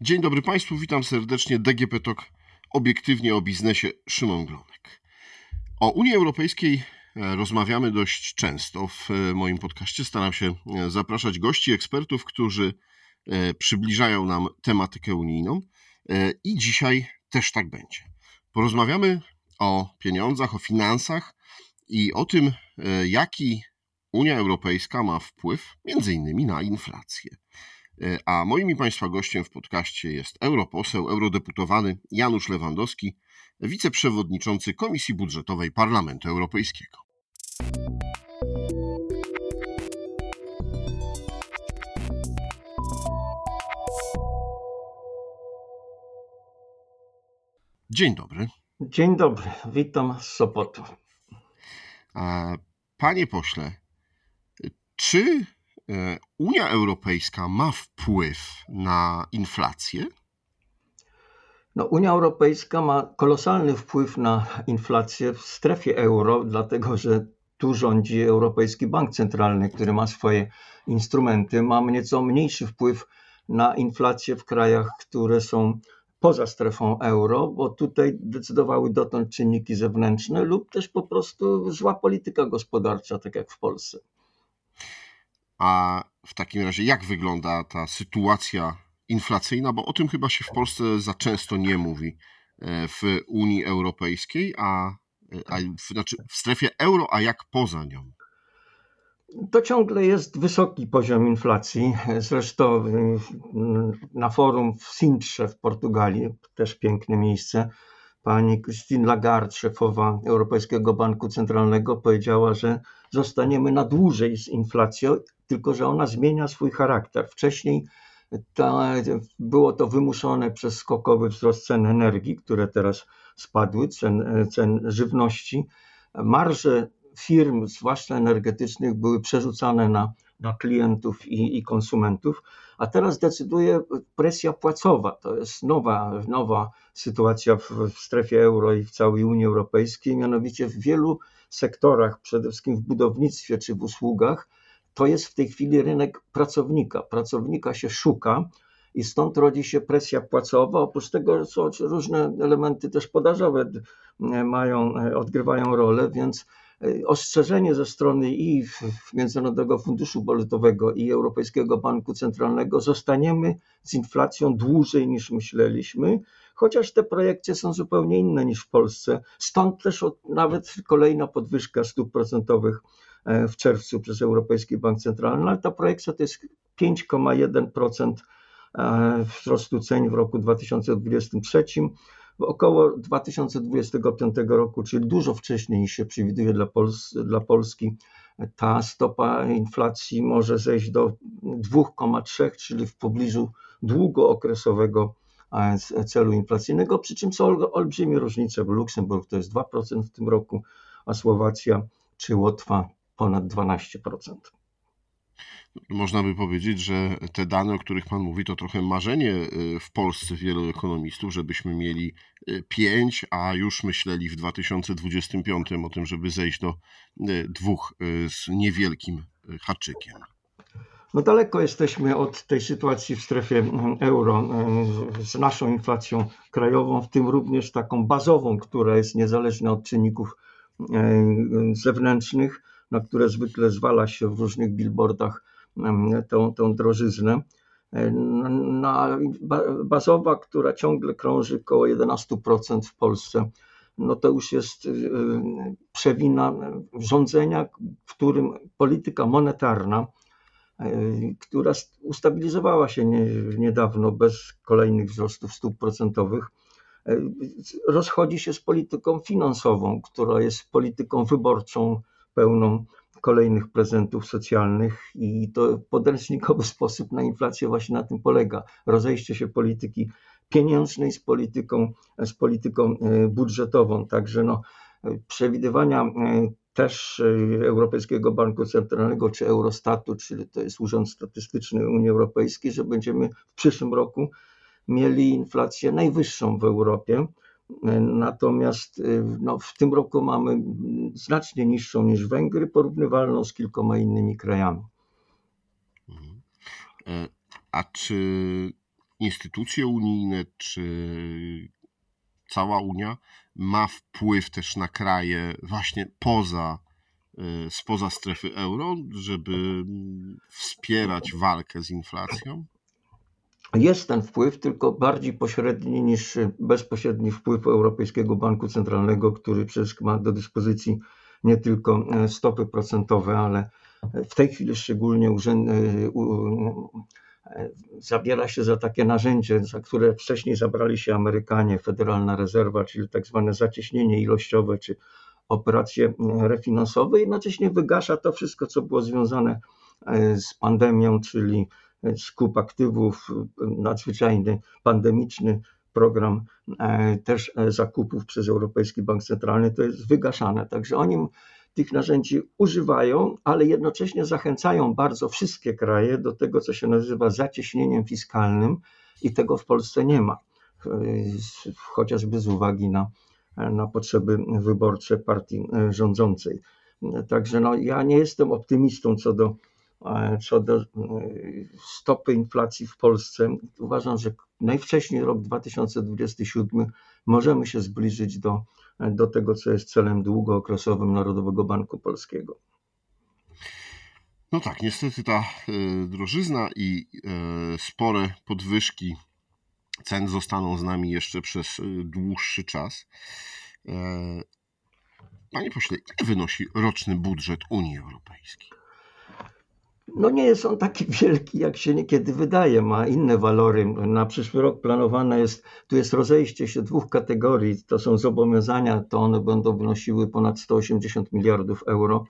Dzień dobry Państwu, witam serdecznie. DGP Talk, obiektywnie o biznesie, Szymon Glonek. O Unii Europejskiej e, rozmawiamy dość często w e, moim podcaście. Staram się e, zapraszać gości, ekspertów, którzy przybliżają nam tematykę unijną i dzisiaj też tak będzie. Porozmawiamy o pieniądzach, o finansach i o tym, jaki Unia Europejska ma wpływ między innymi na inflację. E, a moim i Państwa gościem w podcaście jest europoseł, eurodeputowany Janusz Lewandowski, wiceprzewodniczący Komisji Budżetowej Parlamentu Europejskiego. Dzień dobry. Dzień dobry, witam z Sopotu. Panie pośle, czy E, Unia Europejska ma wpływ na inflację? No, Unia Europejska ma kolosalny wpływ na inflację w strefie euro, dlatego że tu rządzi Europejski Bank Centralny, który ma swoje instrumenty. Ma nieco mniejszy wpływ na inflację w krajach, które są poza strefą euro, bo tutaj decydowały dotąd czynniki zewnętrzne lub też po prostu zła polityka gospodarcza, tak jak w Polsce. A w takim razie, jak wygląda ta sytuacja inflacyjna? Bo o tym chyba się w Polsce za często nie mówi e, w Unii Europejskiej, a, a w, znaczy w strefie euro, a jak poza nią? To ciągle jest wysoki poziom inflacji. Zresztą y, na forum w Sintrze w Portugalii, też piękne miejsce, pani Christine Lagarde, szefowa Europejskiego Banku Centralnego, powiedziała, że zostaniemy na dłużej z inflacją, tylko że ona zmienia swój charakter. Wcześniej ta, było to wymuszone przez skokowy wzrost cen energii, które teraz spadły, cen, cen żywności. Marże firm, zwłaszcza energetycznych, były przerzucane na, na klientów i, i konsumentów, a teraz decyduje presja płacowa. To jest nowa, nowa sytuacja w, w strefie euro i w całej Unii Europejskiej, mianowicie w wielu sektorach, przede wszystkim w budownictwie czy w usługach, to jest w tej chwili rynek pracownika. Pracownika się szuka i stąd rodzi się presja płacowa. Oprócz tego są różne elementy też podażowe mają, odgrywają rolę, więc ostrzeżenie ze strony i Międzynarodowego Funduszu Walutowego i Europejskiego Banku Centralnego zostaniemy z inflacją dłużej niż myśleliśmy, chociaż te projekcje są zupełnie inne niż w Polsce. Stąd też od, nawet kolejna podwyżka stóp procentowych E, w czerwcu przez Europejski Bank Centralny, ale ta projekcja to jest 5,1% e, wzrostu cen w roku 2023. Około 2025 roku, czyli dużo wcześniej niż się przewiduje dla, Pols dla Polski, ta stopa inflacji może zejść do 2,3, czyli w pobliżu długookresowego e, celu inflacyjnego, przy czym są olbrzymie różnice, bo Luksemburg to jest 2% w tym roku, a Słowacja czy Łotwa ponad 12%. Można by powiedzieć, że te dane, o których Pan mówi, to trochę marzenie y, w Polsce wielu ekonomistów, żebyśmy mieli 5, y, a już myśleli w 2025 o tym, żeby zejść do y, dwóch z niewielkim haczykiem. No daleko jesteśmy od tej sytuacji w strefie euro z naszą inflacją krajową, w tym również taką bazową, która jest niezależna od czynników zewnętrznych na które zwykle zwala się w różnych billboardach tą, tą drożyznę. E, na, bazowa, która ciągle krąży około 11% w Polsce, no to już jest e, przewina rządzenia, w którym polityka monetarna, e, która ustabilizowała się niedawno bez kolejnych wzrostów stóp procentowych, rozchodzi się z polityką finansową, która jest polityką wyborczą pełną kolejnych prezentów socjalnych i to podręcznikowy sposób na inflację właśnie na tym polega. Rozejście się polityki pieniężnej z polityką, z polityką e, budżetową. Także no, przewidywania e, też e, Europejskiego Banku Centralnego czy Eurostatu, czyli to jest Urząd Statystyczny Unii Europejskiej, że będziemy w przyszłym roku mieli inflację najwyższą w Europie. Natomiast y, no, w tym roku mamy znacznie niższą niż Węgry, porównywalną z kilkoma innymi krajami. Mhm. E, a czy instytucje unijne, czy cała Unia ma wpływ też na kraje właśnie poza, spoza strefy euro, żeby wspierać walkę z inflacją? Jest ten wpływ, tylko bardziej pośredni niż bezpośredni wpływ Europejskiego Banku Centralnego, który przecież ma do dyspozycji nie tylko e, stopy procentowe, ale w tej chwili szczególnie urzęd, e, e, zabiera się za takie narzędzie, za które wcześniej zabrali się Amerykanie, Federalna Rezerwa, czyli tak zwane zacieśnienie ilościowe, czy operacje refinansowe, jednocześnie wygasza to wszystko, co było związane z pandemią, czyli skup aktywów, nadzwyczajny, pandemiczny program e, też e, zakupów przez Europejski Bank Centralny, to jest wygaszane. Także oni tych narzędzi używają, ale jednocześnie zachęcają bardzo wszystkie kraje do tego, co się nazywa zacieśnieniem fiskalnym i tego w Polsce nie ma, e, chociażby z uwagi na, na potrzeby wyborcze partii rządzącej. Także no, ja nie jestem optymistą co do co do e, stopy inflacji w Polsce, uważam, że najwcześniej rok 2027 możemy się zbliżyć do, do tego, co jest celem długookresowym Narodowego Banku Polskiego. No tak, niestety ta e, drożyzna i e, spore podwyżki cen zostaną z nami jeszcze przez dłuższy czas. Panie pośle, ile wynosi roczny budżet Unii Europejskiej? No nie jest on taki wielki, jak się niekiedy wydaje, ma inne walory. Na przyszły rok planowane jest, tu jest rozejście się dwóch kategorii, to są zobowiązania, to one będą wynosiły ponad 180 miliardów euro,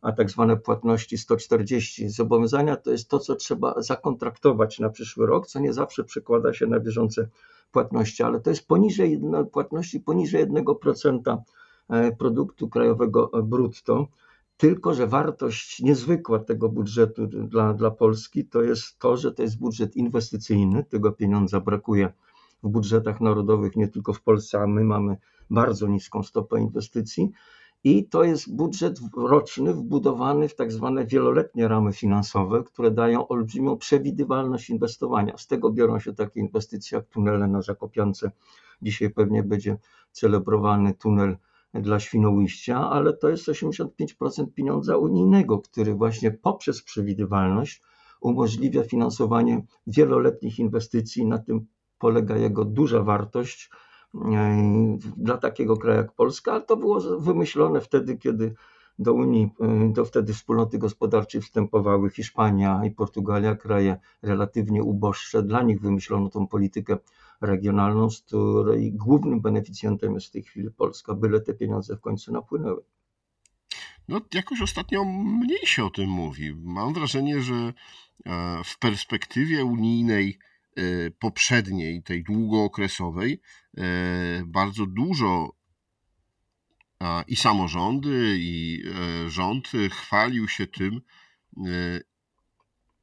a tak zwane płatności 140. Zobowiązania to jest to, co trzeba zakontraktować na przyszły rok, co nie zawsze przekłada się na bieżące płatności, ale to jest poniżej płatności poniżej 1% e, produktu krajowego brutto. Tylko, że wartość niezwykła tego budżetu dla, dla Polski to jest to, że to jest budżet inwestycyjny. Tego pieniądza brakuje w budżetach narodowych, nie tylko w Polsce, a my mamy bardzo niską stopę inwestycji. I to jest budżet roczny wbudowany w tak zwane wieloletnie ramy finansowe, które dają olbrzymią przewidywalność inwestowania. Z tego biorą się takie inwestycje jak tunele na Zakopiance. Dzisiaj pewnie będzie celebrowany tunel dla Świnoujścia, ale to jest 85% pieniądza unijnego, który właśnie poprzez przewidywalność umożliwia finansowanie wieloletnich inwestycji. Na tym polega jego duża wartość e, dla takiego kraju jak Polska, ale to było wymyślone wtedy, kiedy do Unii, e, do wtedy wspólnoty gospodarczej wstępowały Hiszpania i Portugalia, kraje relatywnie uboższe. Dla nich wymyślono tą politykę regionalną, z której głównym beneficjentem jest w tej chwili Polska, byle te pieniądze w końcu napłynęły. No, jakoś ostatnio mniej się o tym mówi. Mam wrażenie, że e, w perspektywie unijnej e, poprzedniej, tej długookresowej, e, bardzo dużo i samorządy, i rząd chwalił się tym,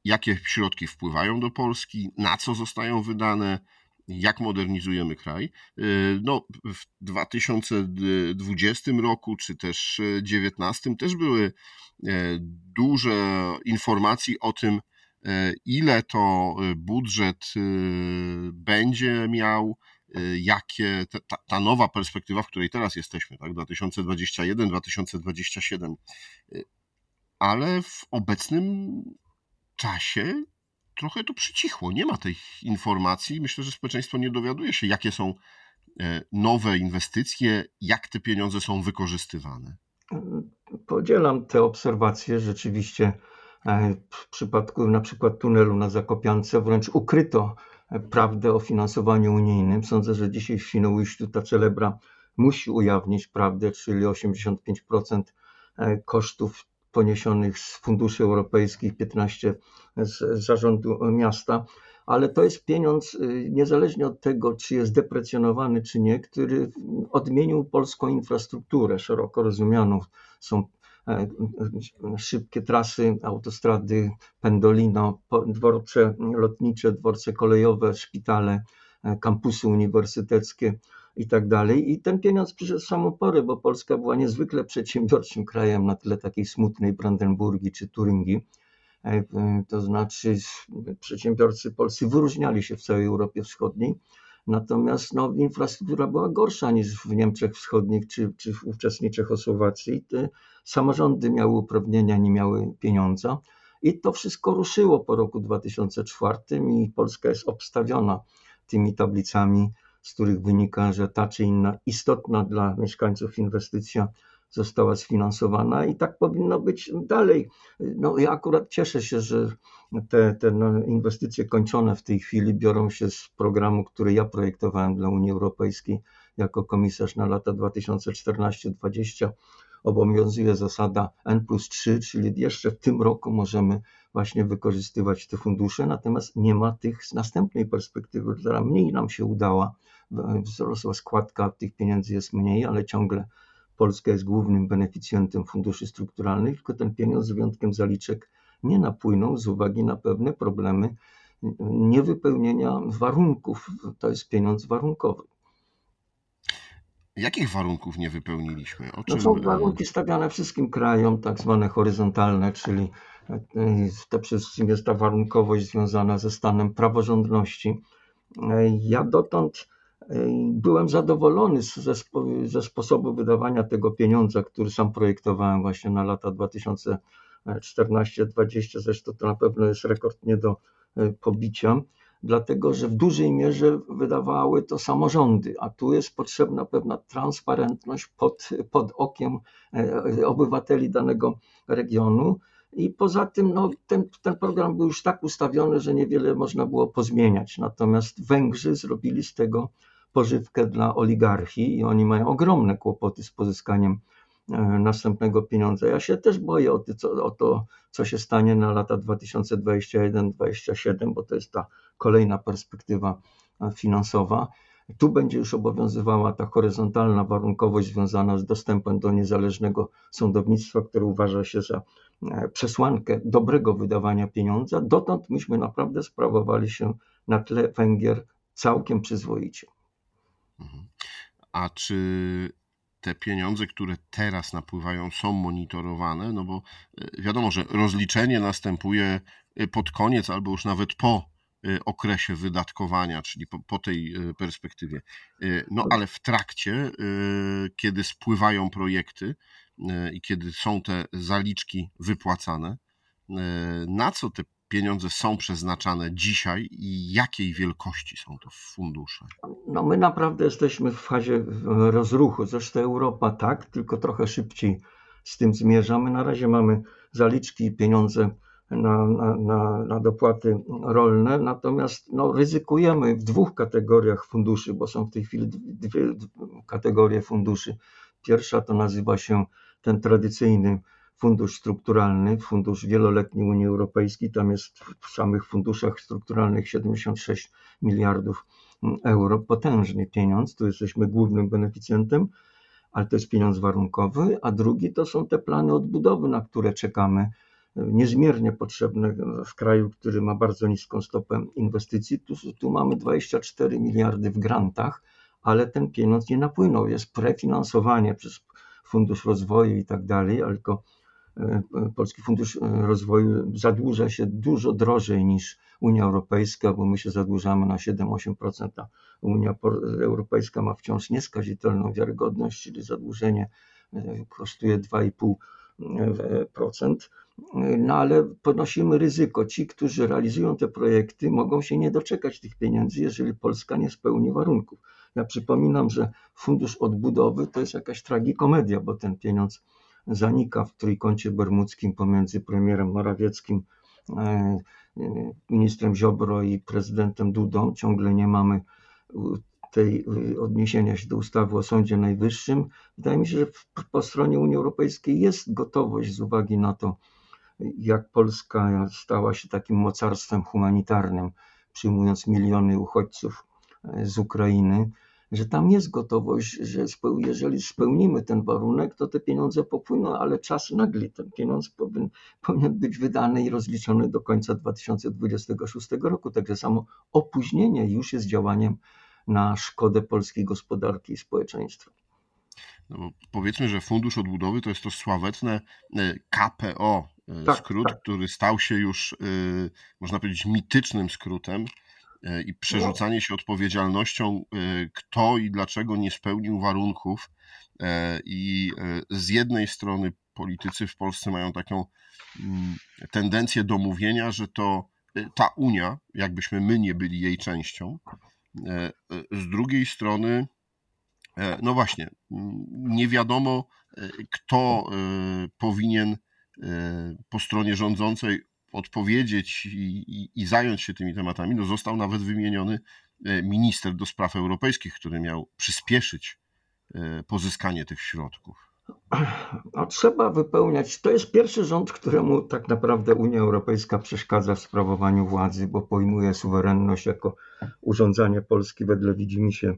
jakie środki wpływają do Polski, na co zostają wydane, jak modernizujemy kraj. Y, no, w 2020 roku, czy też 2019 też były e, duże informacji o tym, e, ile to budżet będzie miał, jakie ta, ta nowa perspektywa, w której teraz jesteśmy, tak, 2021-2027. Ale w obecnym czasie trochę to przycichło. Nie ma tych informacji. Myślę, że społeczeństwo nie dowiaduje się, jakie są e, nowe inwestycje, jak te pieniądze są wykorzystywane. Podzielam te obserwacje. Rzeczywiście e, w przypadku na przykład tunelu na Zakopiance wręcz ukryto e, prawdę o finansowaniu unijnym. Sądzę, że dzisiaj w Świnoujściu ta celebra musi ujawnić prawdę, czyli 85% kosztów poniesionych z funduszy europejskich, 15 z zarządu miasta, ale to jest pieniądz y, niezależnie od tego, czy jest deprecjonowany, czy nie, który odmienił polską infrastrukturę szeroko rozumianą. Są e, szybkie trasy, autostrady, pendolino, dworce lotnicze, dworce kolejowe, szpitale, e, kampusy uniwersyteckie i tak dalej. I ten pieniądz przyszedł w samą porę, bo Polska była niezwykle przedsiębiorczym krajem na tyle takiej smutnej Brandenburgii czy Turyngii to znaczy przedsiębiorcy polscy wyróżniali się w całej Europie Wschodniej, natomiast no, infrastruktura była gorsza niż w Niemczech Wschodnich czy, czy w ówczesnej Czechosłowacji. Te samorządy miały uprawnienia, nie miały pieniądza. I to wszystko ruszyło po roku 2004 i Polska jest obstawiona tymi tablicami, z których wynika, że ta czy inna istotna dla mieszkańców inwestycja została sfinansowana i tak powinno być dalej. No, ja akurat cieszę się, że te, te no, inwestycje kończone w tej chwili biorą się z programu, który ja projektowałem dla Unii Europejskiej jako komisarz na lata 2014-2020 obowiązuje zasada N plus 3, czyli jeszcze w tym roku możemy właśnie wykorzystywać te fundusze, natomiast nie ma tych z następnej perspektywy, która mniej nam się udała. Wzrosła składka, tych pieniędzy jest mniej, ale ciągle Polska jest głównym beneficjentem funduszy strukturalnych, tylko ten pieniądz z wyjątkiem zaliczek nie napłynął z uwagi na pewne problemy niewypełnienia warunków. To jest pieniądz warunkowy. Jakich warunków nie wypełniliśmy? O czym... No są warunki stawiane wszystkim krajom, tak zwane horyzontalne, czyli e, to przede wszystkim jest ta warunkowość związana ze stanem praworządności. E, ja dotąd e, byłem zadowolony ze, ze sposobu wydawania tego pieniądza, który sam projektowałem właśnie na lata 2014-2020. Zresztą to na pewno jest rekord nie do pobicia dlatego że w dużej mierze wydawały to samorządy, a tu jest potrzebna pewna transparentność pod, pod okiem e, obywateli danego regionu. I poza tym no, ten, ten program był już tak ustawiony, że niewiele można było pozmieniać. Natomiast Węgrzy zrobili z tego pożywkę dla oligarchii i oni mają ogromne kłopoty z pozyskaniem następnego pieniądza. Ja się też boję o, to, o to, co się stanie na lata 2021-2027, bo to jest ta kolejna perspektywa e, finansowa. Tu będzie już obowiązywała ta horyzontalna warunkowość związana z dostępem do niezależnego sądownictwa, które uważa się za e, przesłankę dobrego wydawania pieniądza. Dotąd myśmy naprawdę sprawowali się na tle Węgier całkiem przyzwoicie. Mhm. A czy te pieniądze, które teraz napływają, są monitorowane, no bo e, wiadomo, że rozliczenie następuje e, pod koniec albo już nawet po e, okresie wydatkowania, czyli po, po, tej perspektywie. No ale w trakcie, kiedy spływają projekty i kiedy są te zaliczki wypłacane, na co te pieniądze są przeznaczane dzisiaj i jakiej wielkości są to fundusze? No my naprawdę jesteśmy w fazie rozruchu. Zresztą Europa tak, tylko trochę szybciej z tym zmierzamy. Na razie mamy zaliczki i pieniądze na, na, na, dopłaty rolne, natomiast no, ryzykujemy w dwóch kategoriach funduszy, bo są w tej chwili dwie kategorie funduszy. Pierwsza to nazywa się ten tradycyjny fundusz strukturalny, fundusz wieloletni Unii Europejskiej. Tam jest w samych funduszach strukturalnych 76 miliardów euro. Potężny pieniądz, tu jesteśmy głównym beneficjentem, ale to jest pieniądz warunkowy. A drugi to są te plany odbudowy, na które czekamy. Niezmiernie potrzebne w kraju, który ma bardzo niską stopę inwestycji. Tu, tu mamy 24 miliardy w grantach, ale ten pieniądz nie napłynął. Jest prefinansowanie przez Fundusz Rozwoju i tak dalej, ale tylko E, Polski Fundusz Rozwoju zadłuża się dużo drożej niż Unia Europejska, bo my się zadłużamy na 7-8%, a Unia Europejska ma wciąż nieskazitelną wiarygodność, czyli zadłużenie e, kosztuje 2,5%. No ale ponosimy ryzyko. Ci, którzy realizują te projekty, mogą się nie doczekać tych pieniędzy, jeżeli Polska nie spełni warunków. Ja przypominam, że Fundusz Odbudowy to jest jakaś tragikomedia, bo ten pieniądz zanika w trójkącie bermudzkim pomiędzy premierem Morawieckim, e, ministrem Ziobro i prezydentem Dudą. Ciągle nie mamy tej odniesienia się do ustawy o Sądzie Najwyższym. Wydaje mi się, że po stronie Unii Europejskiej jest gotowość z uwagi na to, jak Polska stała się takim mocarstwem humanitarnym, przyjmując miliony uchodźców e, z Ukrainy że tam jest gotowość, że jeżeli spełnimy ten warunek, to te pieniądze popłyną, ale czas nagli. Ten pieniądz powinien, powinien być wydany i rozliczony do końca 2026 roku. Także samo opóźnienie już jest działaniem na szkodę polskiej gospodarki i społeczeństwa. No powiedzmy, że Fundusz Odbudowy to jest to sławetne e, KPO tak, skrót, tak. który stał się już, można powiedzieć, mitycznym skrótem i przerzucanie się odpowiedzialnością, kto i dlaczego nie spełnił warunków. I z jednej strony politycy w Polsce mają taką mm, tendencję do mówienia, że to ta Unia, jakbyśmy my nie byli jej częścią. Z drugiej strony, no właśnie, nie wiadomo, kto powinien po stronie rządzącej odpowiedzieć i, i, i, zająć się tymi tematami, no został nawet wymieniony e, minister do spraw europejskich, który miał przyspieszyć e, pozyskanie tych środków. No, trzeba wypełniać. To jest pierwszy rząd, któremu tak naprawdę Unia Europejska przeszkadza w sprawowaniu władzy, bo pojmuje suwerenność jako urządzanie Polski wedle widzimisię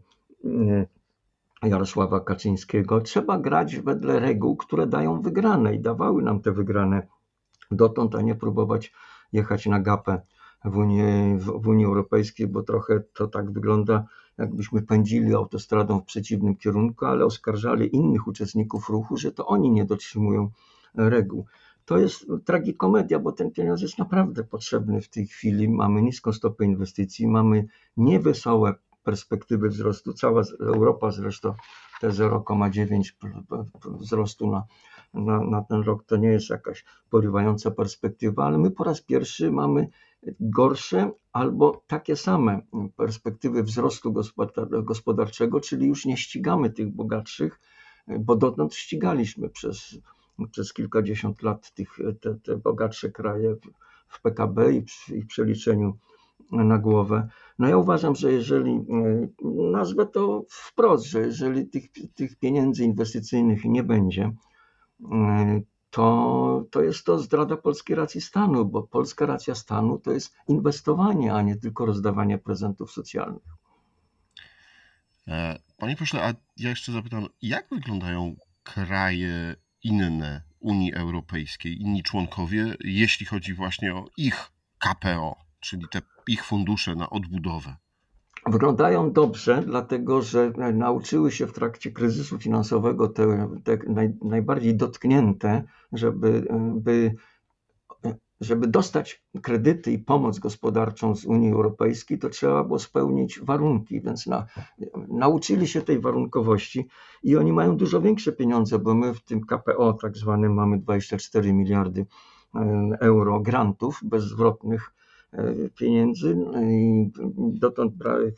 Jarosława Kaczyńskiego. Trzeba grać wedle reguł, które dają wygrane i dawały nam te wygrane dotąd, a nie próbować jechać na gapę w Unii, w Unii Europejskiej, bo trochę to tak wygląda, jakbyśmy pędzili autostradą w przeciwnym kierunku, ale oskarżali innych uczestników ruchu, że to oni nie dotrzymują reguł. To jest tragikomedia, bo ten pieniądz jest naprawdę potrzebny w tej chwili. Mamy niską stopę inwestycji, mamy niewesołe perspektywy wzrostu. Cała Europa zresztą te 0,9 wzrostu na, na, na ten rok to nie jest jakaś porywająca perspektywa, ale my po raz pierwszy mamy gorsze albo takie same perspektywy wzrostu gospodarczego, czyli już nie ścigamy tych bogatszych, bo dotąd ścigaliśmy przez, przez kilkadziesiąt lat tych, te, te bogatsze kraje w PKB i w, i w przeliczeniu na głowę. No ja uważam, że jeżeli, e, nazwę to wprost, że jeżeli tych, tych pieniędzy inwestycyjnych nie będzie, e, to, to jest to zdrada polskiej racji stanu, bo polska racja stanu to jest inwestowanie, a nie tylko rozdawanie prezentów socjalnych. E, panie pośle, a ja jeszcze zapytam, jak wyglądają kraje inne Unii Europejskiej, inni członkowie, jeśli chodzi właśnie o ich KPO, czyli te ich fundusze na odbudowę? Wyglądają dobrze, dlatego że nauczyły się w trakcie kryzysu finansowego te, te naj, najbardziej dotknięte, żeby, by, żeby dostać kredyty i pomoc gospodarczą z Unii Europejskiej, to trzeba było spełnić warunki, więc na, nauczyli się tej warunkowości i oni mają dużo większe pieniądze, bo my w tym KPO tak zwanym mamy 24 miliardy e, euro grantów bezzwrotnych pieniędzy no dotąd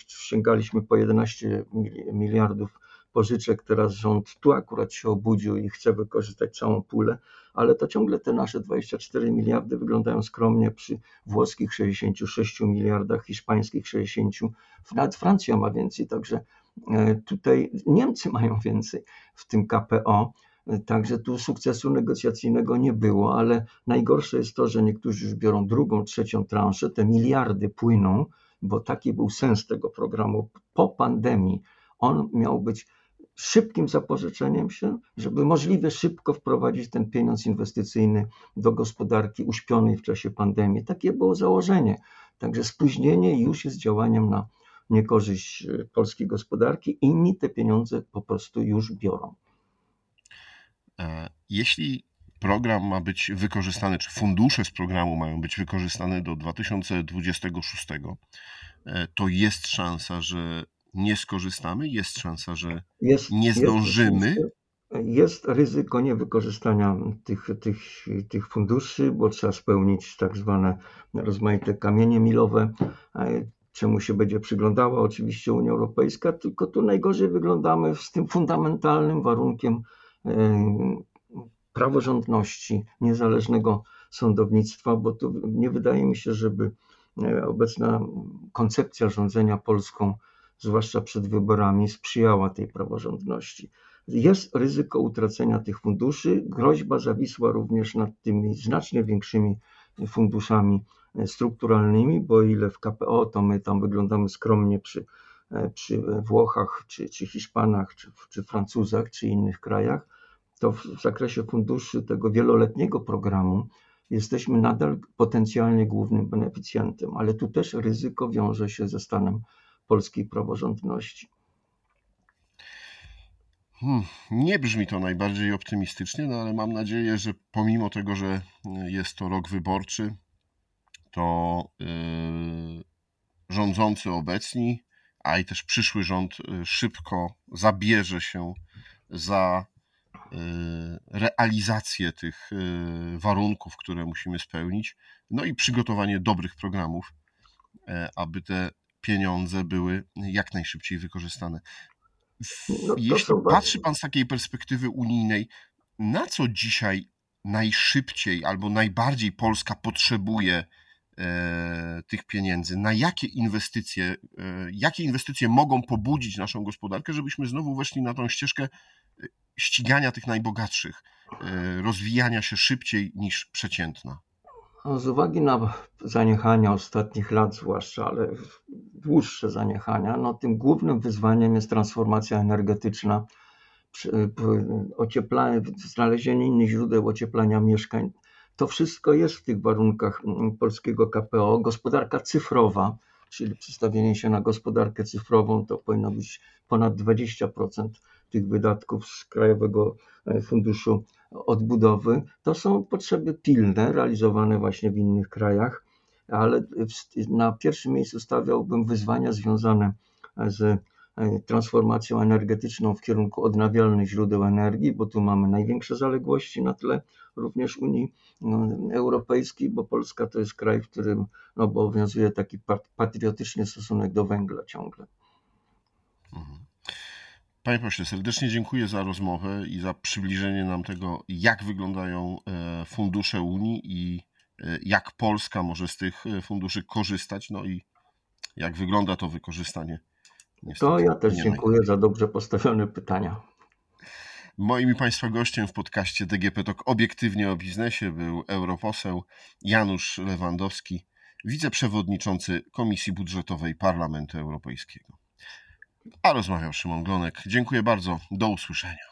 sięgaliśmy po 11 miliardów pożyczek. Teraz rząd tu akurat się obudził i chce wykorzystać całą pulę, ale to ciągle te nasze 24 miliardy wyglądają skromnie przy włoskich 66 miliardach, hiszpańskich 60. Nawet Francja ma więcej, także e, tutaj Niemcy mają więcej w tym KPO. Także tu sukcesu negocjacyjnego nie było, ale najgorsze jest to, że niektórzy już biorą drugą, trzecią transzę, te miliardy płyną, bo taki był sens tego programu. Po pandemii on miał być szybkim zapożyczeniem się, żeby możliwie szybko wprowadzić ten pieniądz inwestycyjny do gospodarki uśpionej w czasie pandemii. Takie było założenie. Także spóźnienie już jest działaniem na niekorzyść polskiej gospodarki. Inni te pieniądze po prostu już biorą. E, jeśli program ma być wykorzystany, czy fundusze z programu mają być wykorzystane do 2026, e, to jest szansa, że nie skorzystamy, jest szansa, że jest, nie zdążymy. Jest, jest ryzyko niewykorzystania tych, tych, tych funduszy, bo trzeba spełnić tak zwane rozmaite kamienie milowe, e, czemu się będzie przyglądała? Oczywiście Unia Europejska, tylko tu najgorzej wyglądamy z tym fundamentalnym warunkiem praworządności, niezależnego sądownictwa, bo tu nie wydaje mi się, żeby e, obecna koncepcja rządzenia Polską, zwłaszcza przed wyborami, sprzyjała tej praworządności. Jest ryzyko utracenia tych funduszy, groźba zawisła również nad tymi znacznie większymi funduszami e, strukturalnymi, bo ile w KPO, to my tam wyglądamy skromnie przy, przy Włochach, czy, czy Hiszpanach, czy, czy Francuzach, czy innych krajach to w zakresie funduszy tego wieloletniego programu jesteśmy nadal potencjalnie głównym beneficjentem, ale tu też ryzyko wiąże się ze stanem polskiej praworządności. Hmm, nie brzmi to najbardziej optymistycznie, no ale mam nadzieję, że pomimo tego, że jest to rok wyborczy, to yy, rządzący obecni, a i też przyszły rząd yy, szybko zabierze się za yy, realizację tych yy, warunków, które musimy spełnić, no i przygotowanie dobrych programów, e, aby te pieniądze były jak najszybciej wykorzystane. No, Jeśli patrzy Pan z takiej perspektywy unijnej, na co dzisiaj najszybciej albo najbardziej Polska potrzebuje tych pieniędzy? Na jakie inwestycje, e, jakie inwestycje mogą pobudzić naszą gospodarkę, żebyśmy znowu weszli na tą ścieżkę e, ścigania tych najbogatszych, e, rozwijania się szybciej niż przeciętna? No, Z uwagi na zaniechania ostatnich lat, zwłaszcza, ale dłuższe zaniechania, no tym głównym wyzwaniem jest transformacja energetyczna, ocieplanie, znalezienie innych źródeł ocieplania mieszkań. To wszystko jest w tych warunkach mm, polskiego KPO. Gospodarka cyfrowa, czyli przestawienie się na gospodarkę cyfrową, to powinno być ponad 20% tych wydatków z Krajowego e, Funduszu Odbudowy. To są potrzeby pilne, realizowane właśnie w innych krajach, ale na pierwszym miejscu stawiałbym wyzwania związane z e, transformacją energetyczną w kierunku odnawialnych źródeł energii, bo tu mamy największe zaległości na tle również Unii no, Europejskiej, bo Polska to jest kraj, w którym no, obowiązuje taki pat- patriotyczny stosunek do węgla ciągle. Mhm. Panie pośle, serdecznie dziękuję za rozmowę i za przybliżenie nam tego, jak wyglądają e, fundusze Unii i e, jak Polska może z tych e, funduszy korzystać, no i jak wygląda to wykorzystanie. To Niestety ja też dziękuję za dobrze postawione pytania. Moim i Państwa gościem w podcaście DGP Talk obiektywnie o biznesie był europoseł Janusz Lewandowski, wiceprzewodniczący Komisji Budżetowej Parlamentu Europejskiego. A rozmawiał Szymon Glonek. Dziękuję bardzo. Do usłyszenia.